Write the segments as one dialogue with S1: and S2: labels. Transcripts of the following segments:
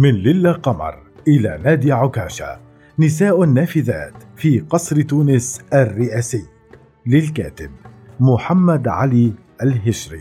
S1: من للا قمر إلى نادية عكاشة. نساء نافذات في قصر تونس الرئاسي. للكاتب محمد علي الهيشري.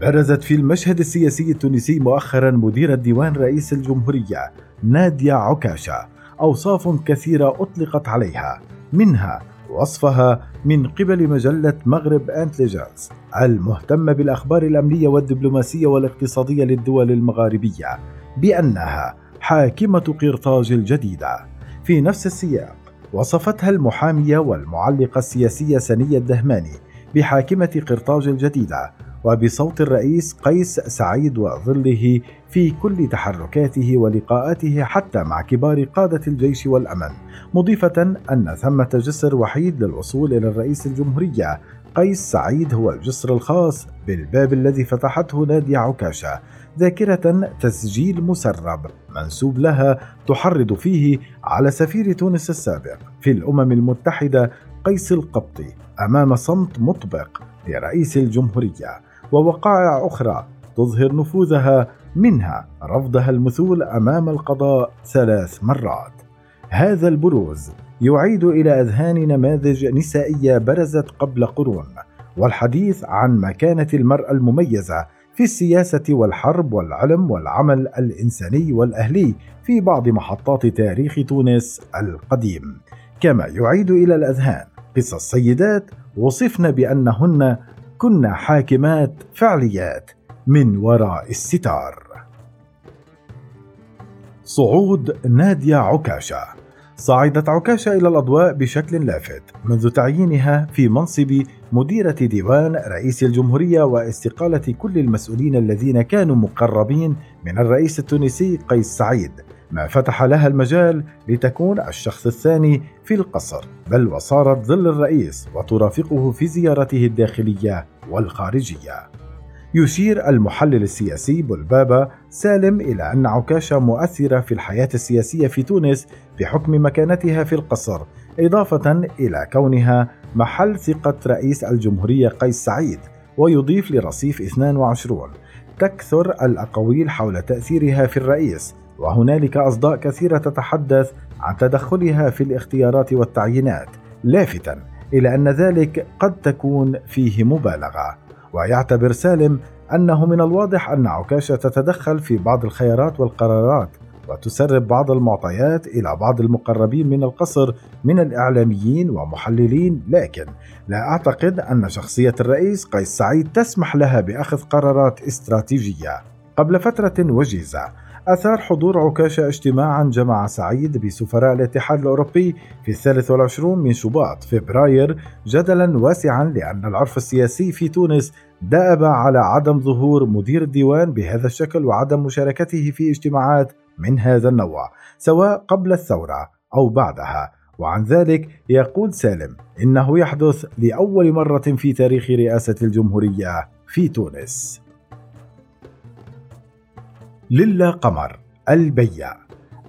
S1: برزت في المشهد السياسي التونسي مؤخرا مديرة الديوان رئيس الجمهورية نادية عكاشة. أوصاف كثيرة أطلقت عليها. منها وصفها من قبل مجلة مغرب انتليجنس المهتمة بالأخبار الأمنية والدبلوماسية والاقتصادية للدول المغاربية. بأنها حاكمة قرطاج الجديدة في نفس السياق. وصفتها المحامية والمعلقة السياسية سنية الدهماني بحاكمة قرطاج الجديدة وبصوت الرئيس قيس سعيد وظله في كل تحركاته ولقاءاته حتى مع كبار قادة الجيش والأمن مضيفة أن ثمة جسر وحيد للوصول إلى الرئيس الجمهورية قيس سعيد هو الجسر الخاص بالباب الذي فتحته نادية عكاشة ذاكرة تسجيل مسرب منسوب لها تحرض فيه على سفير تونس السابق. في الأمم المتحدة قيس القبطي أمام صمت مطبق لرئيس الجمهورية. ووقائع أخرى تظهر نفوذها منها رفضها المثول أمام القضاء ثلاث مرات. هذا البروز يعيد إلى أذهان نماذج نسائية برزت قبل قرون والحديث عن مكانة المرأة المميزة في السياسة والحرب والعلم والعمل الإنساني والأهلي في بعض محطات تاريخ تونس القديم. كما يعيد إلى الأذهان قصص سيدات وصفن بأنهن كن حاكمات فعليات من وراء الستار. صعود نادية عكاشة. صعدت عكاشة إلى الأضواء بشكل لافت منذ تعيينها في منصب مديرة ديوان رئيس الجمهورية واستقالة كل المسؤولين الذين كانوا مقربين من الرئيس التونسي قيس سعيد. ما فتح لها المجال لتكون الشخص الثاني في القصر بل وصارت ظل الرئيس وترافقه في زيارته الداخلية والخارجية. يشير المحلل السياسي بولبابا سالم إلى أن عكاشة مؤثرة في الحياة السياسية في تونس بحكم مكانتها في القصر إضافة إلى كونها محل ثقة رئيس الجمهورية قيس سعيد ويضيف لرصيف 22 تكثر الأقاويل حول تأثيرها في الرئيس وهنالك أصداء كثيرة تتحدث عن تدخلها في الاختيارات والتعيينات لافتا إلى أن ذلك قد تكون فيه مبالغة. ويعتبر سالم أنه من الواضح أن عكاشة تتدخل في بعض الخيارات والقرارات وتسرب بعض المعطيات إلى بعض المقربين من القصر من الإعلاميين ومحللين لكن لا أعتقد أن شخصية الرئيس قيس سعيد تسمح لها بأخذ قرارات استراتيجية. قبل فترة وجيزة أثار حضور عكاشة اجتماعا جمع سعيد بسفراء الاتحاد الأوروبي في الثالث والعشرون من شباط فبراير جدلا واسعا لأن العرف السياسي في تونس دأب على عدم ظهور مدير الديوان بهذا الشكل وعدم مشاركته في اجتماعات من هذا النوع سواء قبل الثورة أو بعدها. وعن ذلك يقول سالم إنه يحدث لأول مرة في تاريخ رئاسة الجمهورية في تونس. للا قمر البيع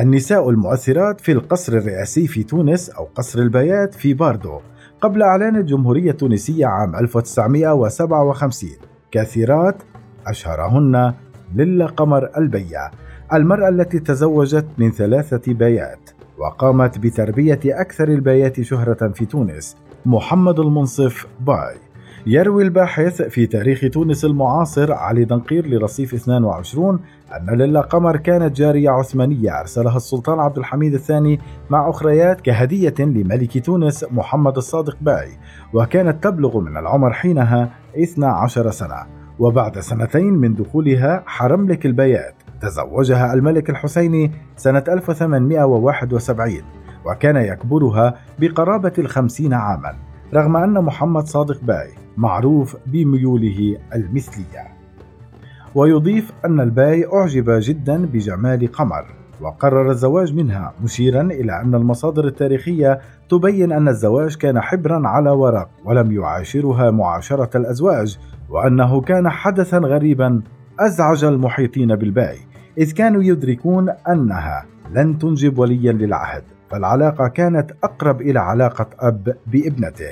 S1: النساء المؤثرات في القصر الرئاسي في تونس أو قصر البيات في باردو قبل إعلان الجمهورية التونسية عام 1957 كثيرات أشهرهن للا قمر البية المرأة التي تزوجت من ثلاثة بيات وقامت بتربية أكثر البيات شهرة في تونس محمد المنصف باي. يروي الباحث في تاريخ تونس المعاصر علي دنقير لرصيف 22 أن للا قمر كانت جارية عثمانية. أرسلها السلطان عبد الحميد الثاني مع أخريات كهدية لملك تونس محمد الصادق باي وكانت تبلغ من العمر حينها 12 سنة. وبعد سنتين من دخولها حرملك البيات. تزوجها الملك الحسيني سنة 1871 وكان يكبرها بقرابة الخمسين عاما رغم أن محمد صادق باي معروف بميوله المثلية. ويضيف أن الباي أعجب جدا بجمال قمر وقرر الزواج منها مشيرا إلى أن المصادر التاريخية تبين أن الزواج كان حبرا على ورق ولم يعاشرها معاشرة الأزواج وأنه كان حدثا غريبا أزعج المحيطين بالباي إذ كانوا يدركون أنها لن تنجب وليا للعهد. فالعلاقة كانت أقرب إلى علاقة أب بابنته.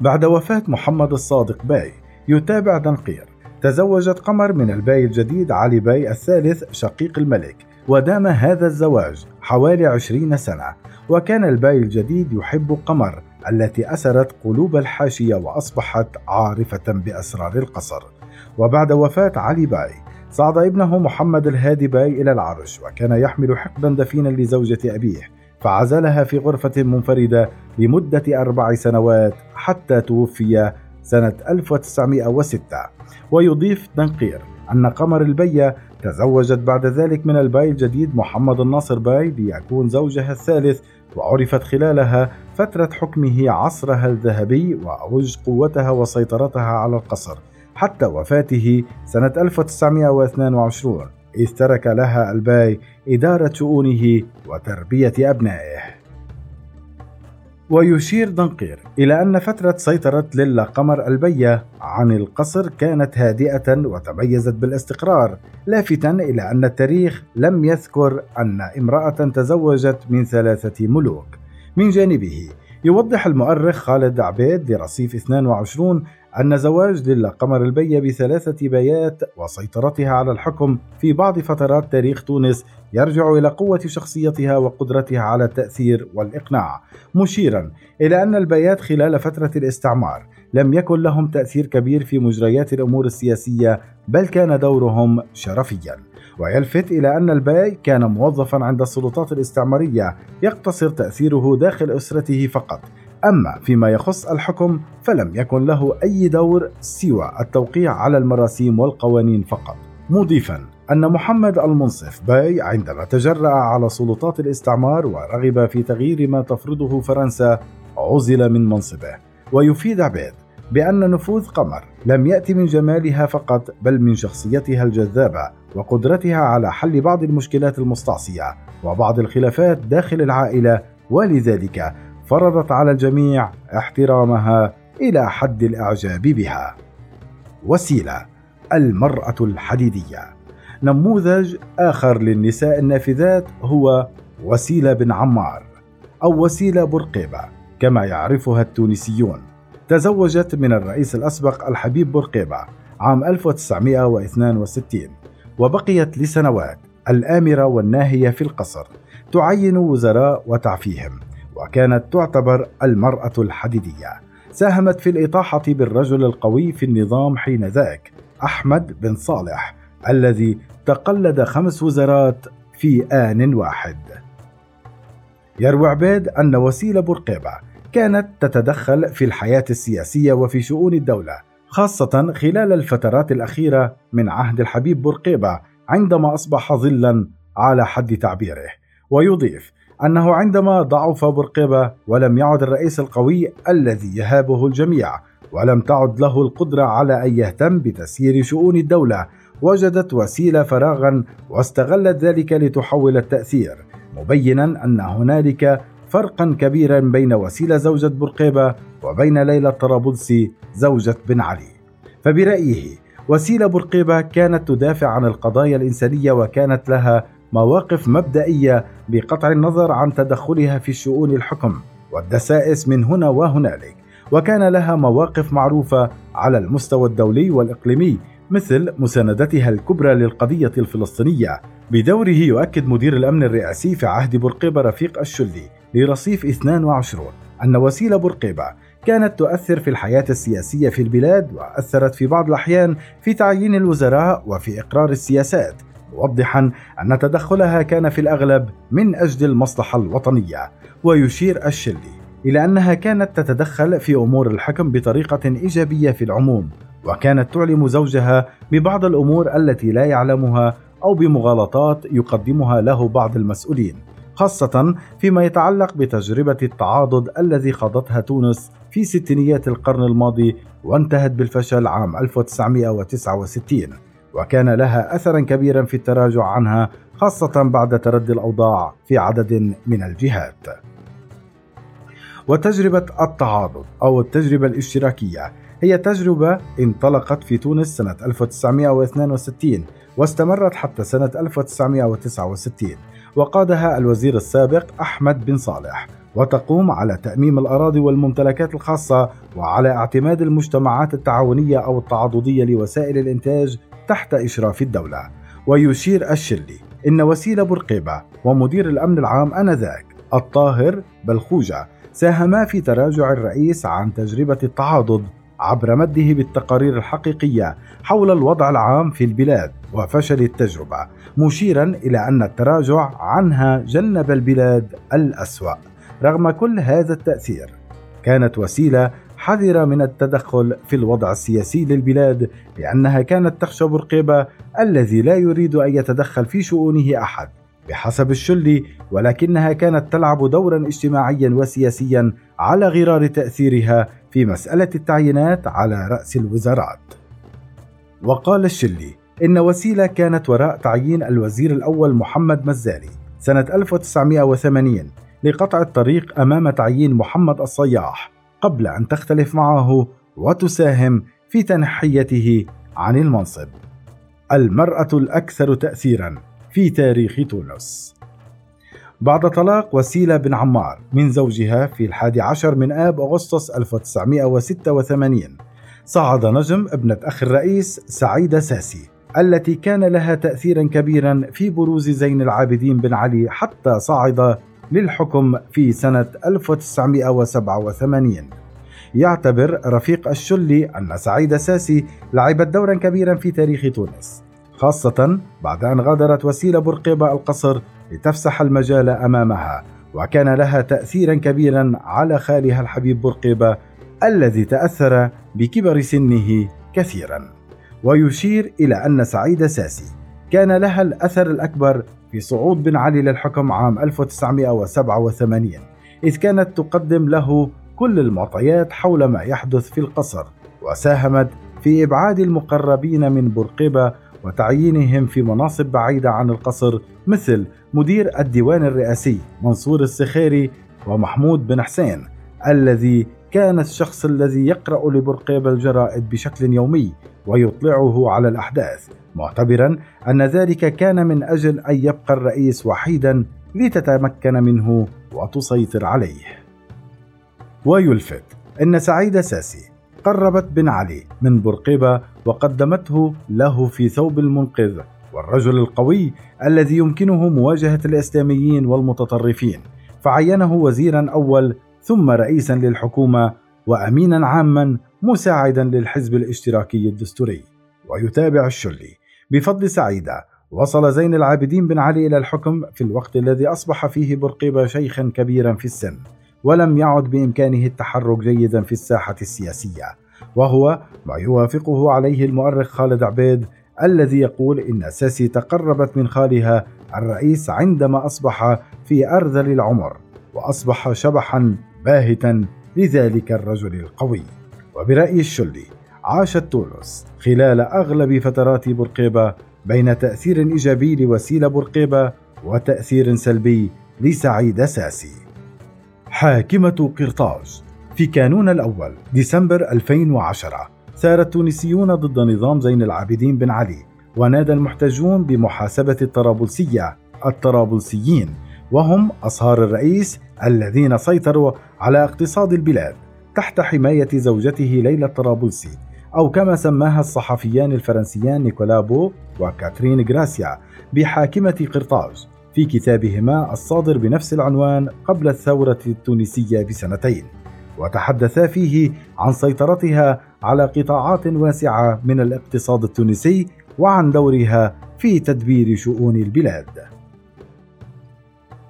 S1: بعد وفاة محمد الصادق باي يتابع دنقير. تزوجت قمر من الباي الجديد علي باي الثالث شقيق الملك ودام هذا الزواج حوالي عشرين سنة. وكان الباي الجديد يحب قمر التي أسرت قلوب الحاشية وأصبحت عارفة بأسرار القصر. وبعد وفاة علي باي صعد ابنه محمد الهادي باي إلى العرش وكان يحمل حقدا دفينا لزوجة أبيه. فعزلها في غرفة منفردة لمدة أربع سنوات حتى توفي سنة 1906 ويضيف دنقير أن قمر البية تزوجت بعد ذلك من الباي الجديد محمد الناصر باي ليكون زوجها الثالث وعرفت خلالها فترة حكمه عصرها الذهبي وأوج قوتها وسيطرتها على القصر حتى وفاته سنة 1922 إذ ترك لها الباي إدارة شؤونه وتربية أبنائه. ويشير دنقير إلى أن فترة سيطرة للا قمر البية عن القصر كانت هادئة وتميزت بالاستقرار لافتا إلى أن التاريخ لم يذكر أن امرأة تزوجت من ثلاثة ملوك. من جانبه يوضح المؤرخ خالد عبيد لرصيف 22 أن زواج ليلا قمر البية بثلاثة بيات وسيطرتها على الحكم في بعض فترات تاريخ تونس يرجع إلى قوة شخصيتها وقدرتها على التأثير والإقناع مشيرا إلى أن البيات خلال فترة الاستعمار لم يكن لهم تأثير كبير في مجريات الأمور السياسية بل كان دورهم شرفيا. ويلفت إلى أن الباي كان موظفا عند السلطات الاستعمارية يقتصر تأثيره داخل أسرته فقط أما فيما يخص الحكم فلم يكن له أي دور سوى التوقيع على المراسيم والقوانين فقط. مضيفا أن محمد المنصف باي عندما تجرأ على سلطات الاستعمار ورغب في تغيير ما تفرضه فرنسا عزل من منصبه. ويفيد عبيد بأن نفوذ قمر لم يأتي من جمالها فقط بل من شخصيتها الجذابة وقدرتها على حل بعض المشكلات المستعصية وبعض الخلافات داخل العائلة. ولذلك فرضت على الجميع احترامها إلى حد الإعجاب بها. وسيلة المرأة الحديدية. نموذج آخر للنساء النافذات هو وسيلة بن عمار أو وسيلة برقيبة كما يعرفها التونسيون. تزوجت من الرئيس الأسبق الحبيب برقيبة عام 1962 وبقيت لسنوات الآمرة والناهية في القصر تعين وزراء وتعفيهم. وكانت تعتبر المرأة الحديدية. ساهمت في الإطاحة بالرجل القوي في النظام حين ذاك أحمد بن صالح الذي تقلد خمس وزارات في آن واحد. يروي عبيد أن وسيلة بورقيبة كانت تتدخل في الحياة السياسية وفي شؤون الدولة خاصة خلال الفترات الأخيرة من عهد الحبيب بورقيبة عندما أصبح ظلا على حد تعبيره. ويضيف أنه عندما ضعف بورقيبة ولم يعد الرئيس القوي الذي يهابه الجميع ولم تعد له القدرة على أن يهتم بتسيير شؤون الدولة وجدت وسيلة فراغا واستغلت ذلك لتحول التأثير مبينا أن هنالك فرقا كبيرا بين وسيلة زوجة بورقيبة وبين ليلى الطرابلسي زوجة بن علي. فبرأيه وسيلة بورقيبة كانت تدافع عن القضايا الإنسانية وكانت لها مواقف مبدئية بقطع النظر عن تدخلها في شؤون الحكم والدسائس من هنا وهنالك. وكان لها مواقف معروفة على المستوى الدولي والإقليمي مثل مساندتها الكبرى للقضية الفلسطينية. بدوره يؤكد مدير الأمن الرئاسي في عهد بورقيبة رفيق الشلي لرصيف 22 أن وسيله بورقيبة كانت تؤثر في الحياة السياسية في البلاد وأثرت في بعض الأحيان في تعيين الوزراء وفي إقرار السياسات. موضحا أن تدخلها كان في الأغلب من أجل المصلحة الوطنية ويشير الشلي إلى أنها كانت تتدخل في أمور الحكم بطريقة إيجابية في العموم وكانت تعلم زوجها ببعض الأمور التي لا يعلمها أو بمغالطات يقدمها له بعض المسؤولين خاصة فيما يتعلق بتجربة التعاضد الذي خاضتها تونس في ستينيات القرن الماضي وانتهت بالفشل عام 1969 وكان لها اثرا كبيرا في التراجع عنها خاصة بعد تردي الأوضاع في عدد من الجهات. وتجربة التعاضد أو التجربة الاشتراكية هي تجربة انطلقت في تونس سنة 1962 واستمرت حتى سنة 1969 وقادها الوزير السابق أحمد بن صالح وتقوم على تأميم الأراضي والممتلكات الخاصة وعلى اعتماد المجتمعات التعاونية أو التعاضدية لوسائل الإنتاج تحت إشراف الدولة. ويشير الشلي إن وسيلة بورقيبة ومدير الأمن العام آنذاك الطاهر بلخوجة ساهما في تراجع الرئيس عن تجربة التعاضد عبر مده بالتقارير الحقيقية حول الوضع العام في البلاد وفشل التجربة مشيرا إلى أن التراجع عنها جنب البلاد الأسوأ رغم كل هذا التأثير. كانت وسيلة حذرة من التدخل في الوضع السياسي للبلاد لأنها كانت تخشى بورقيبة الذي لا يريد أن يتدخل في شؤونه أحد بحسب الشلي ولكنها كانت تلعب دورا اجتماعيا وسياسيا على غرار تأثيرها في مسألة التعيينات على رأس الوزارات. وقال الشلي إن وسيلة كانت وراء تعيين الوزير الأول محمد مزالي سنة 1980 لقطع الطريق أمام تعيين محمد الصياح قبل أن تختلف معه وتساهم في تنحيته عن المنصب. المرأة الأكثر تأثيرا في تاريخ تونس بعد طلاق وسيلة بن عمار من زوجها في الحادي عشر من آب أغسطس 1986 صعد نجم ابنة أخ الرئيس سعيدة ساسي التي كان لها تأثيرا كبيرا في بروز زين العابدين بن علي حتى صعد للحكم في سنة 1987 يعتبر رفيق الشلي أن سعيدة ساسي لعبت دورا كبيرا في تاريخ تونس خاصة بعد أن غادرت وسيلة بورقيبة القصر لتفسح المجال أمامها وكان لها تأثيرا كبيرا على خالها الحبيب بورقيبة الذي تأثر بكبر سنه كثيرا. ويشير إلى أن سعيد ساسي كان لها الأثر الأكبر في صعود بن علي للحكم عام 1987 إذ كانت تقدم له كل المعطيات حول ما يحدث في القصر وساهمت في إبعاد المقربين من بورقيبة وتعيينهم في مناصب بعيدة عن القصر مثل مدير الديوان الرئاسي منصور السخيري ومحمود بن حسين الذي كان الشخص الذي يقرأ لبرقيب الجرائد بشكل يومي ويطلعه على الأحداث. معتبرا أن ذلك كان من أجل أن يبقى الرئيس وحيدا لتتمكن منه وتسيطر عليه. ويلفت أن سعيد ساسي قربت بن علي من برقبة وقدمته له في ثوب المنقذ والرجل القوي الذي يمكنه مواجهة الإسلاميين والمتطرفين فعينه وزيرا أول ثم رئيسا للحكومة وأمينا عاما مساعدا للحزب الاشتراكي الدستوري. ويتابع الشلي بفضل سعيدة وصل زين العابدين بن علي إلى الحكم في الوقت الذي أصبح فيه برقيبة شيخا كبيرا في السن ولم يعد بإمكانه التحرك جيدا في الساحة السياسية. وهو ما يوافقه عليه المؤرخ خالد عبيد الذي يقول إن ساسي تقربت من خالها الرئيس عندما أصبح في أرذل العمر وأصبح شبحا باهتا لذلك الرجل القوي. وبرأي الشلي عاشت تونس خلال أغلب فترات بورقيبة بين تأثير إيجابي لوسيلة بورقيبة وتأثير سلبي لسعيد ساسي. حاكمة قرطاج في كانون الأول ديسمبر 2010 ثار التونسيون ضد نظام زين العابدين بن علي ونادى المحتجون بمحاسبة الطرابلسية الطرابلسيين وهم أصهار الرئيس الذين سيطروا على اقتصاد البلاد تحت حماية زوجته ليلى الطرابلسي. أو كما سماها الصحفيان الفرنسيان نيكولا بو وكاترين غراسيا بحاكمة قرطاج في كتابهما الصادر بنفس العنوان قبل الثورة التونسية بسنتين وتحدثا فيه عن سيطرتها على قطاعات واسعة من الاقتصاد التونسي وعن دورها في تدبير شؤون البلاد.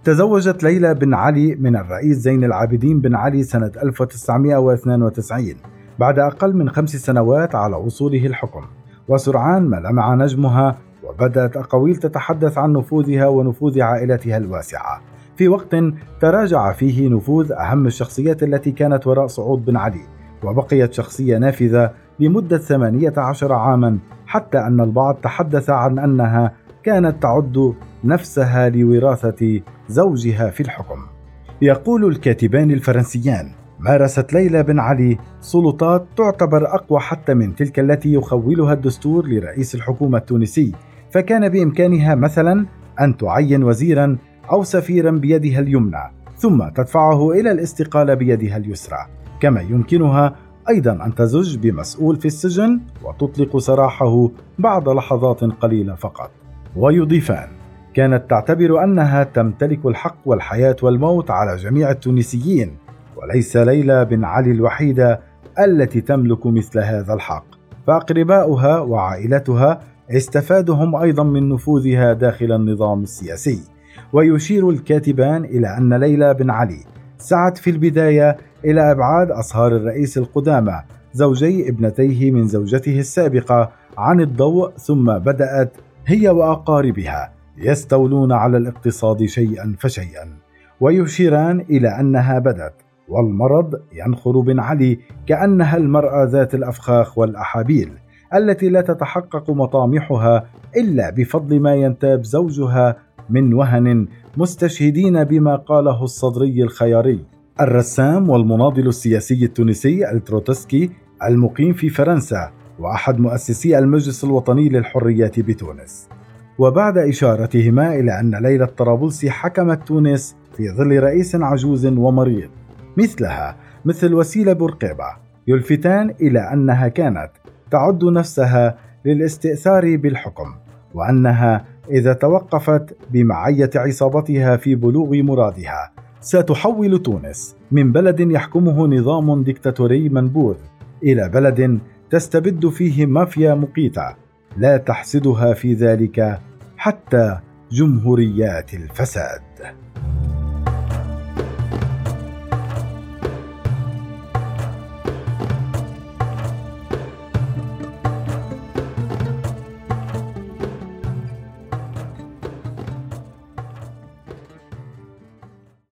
S1: تزوجت ليلى بن علي من الرئيس زين العابدين بن علي سنة 1992 بعد أقل من خمس سنوات على وصوله الحكم. وسرعان ما لمع نجمها وبدأت أقاويل تتحدث عن نفوذها ونفوذ عائلتها الواسعة. في وقت تراجع فيه نفوذ أهم الشخصيات التي كانت وراء صعود بن علي وبقيت شخصية نافذة لمدة 18 عاما حتى أن البعض تحدث عن أنها كانت تعد نفسها لوراثة زوجها في الحكم. يقول الكاتبان الفرنسيان مارست ليلى بن علي سلطات تعتبر أقوى حتى من تلك التي يخولها الدستور لرئيس الحكومة التونسي فكان بإمكانها مثلا أن تعين وزيرا أو سفيرا بيدها اليمنى ثم تدفعه إلى الاستقالة بيدها اليسرى. كما يمكنها أيضا أن تزج بمسؤول في السجن وتطلق سراحه بعد لحظات قليلة فقط. ويضيفان كانت تعتبر أنها تمتلك الحق والحياة والموت على جميع التونسيين وليس ليلى بن علي الوحيدة التي تملك مثل هذا الحق. فأقرباؤها وعائلتها استفادوا هم أيضا من نفوذها داخل النظام السياسي. ويشير الكاتبان إلى أن ليلى بن علي سعت في البداية إلى أبعاد أصهار الرئيس القدامى زوجي ابنتيه من زوجته السابقة عن الضوء ثم بدأت هي وأقاربها يستولون على الاقتصاد شيئا فشيئا. ويشيران إلى أنها بدت والمرض ينخر بن علي كأنها المرأة ذات الأفخاخ والأحابيل التي لا تتحقق مطامحها إلا بفضل ما ينتاب زوجها من وهن مستشهدين بما قاله الصدري الخياري. الرسام والمناضل السياسي التونسي التروتسكي المقيم في فرنسا وأحد مؤسسي المجلس الوطني للحريات بتونس. وبعد إشارتهما إلى أن ليلى الطرابلسي حكمت تونس في ظل رئيس عجوز ومريض. مثلها مثل وسيلة بورقيبة يلفتان إلى أنها كانت تعد نفسها للاستئثار بالحكم وأنها إذا توفقت بمعية عصابتها في بلوغ مرادها ستحول تونس من بلد يحكمه نظام ديكتاتوري منبوذ إلى بلد تستبد فيه مافيا مقيتة لا تحسدها في ذلك حتى جمهوريات الفساد.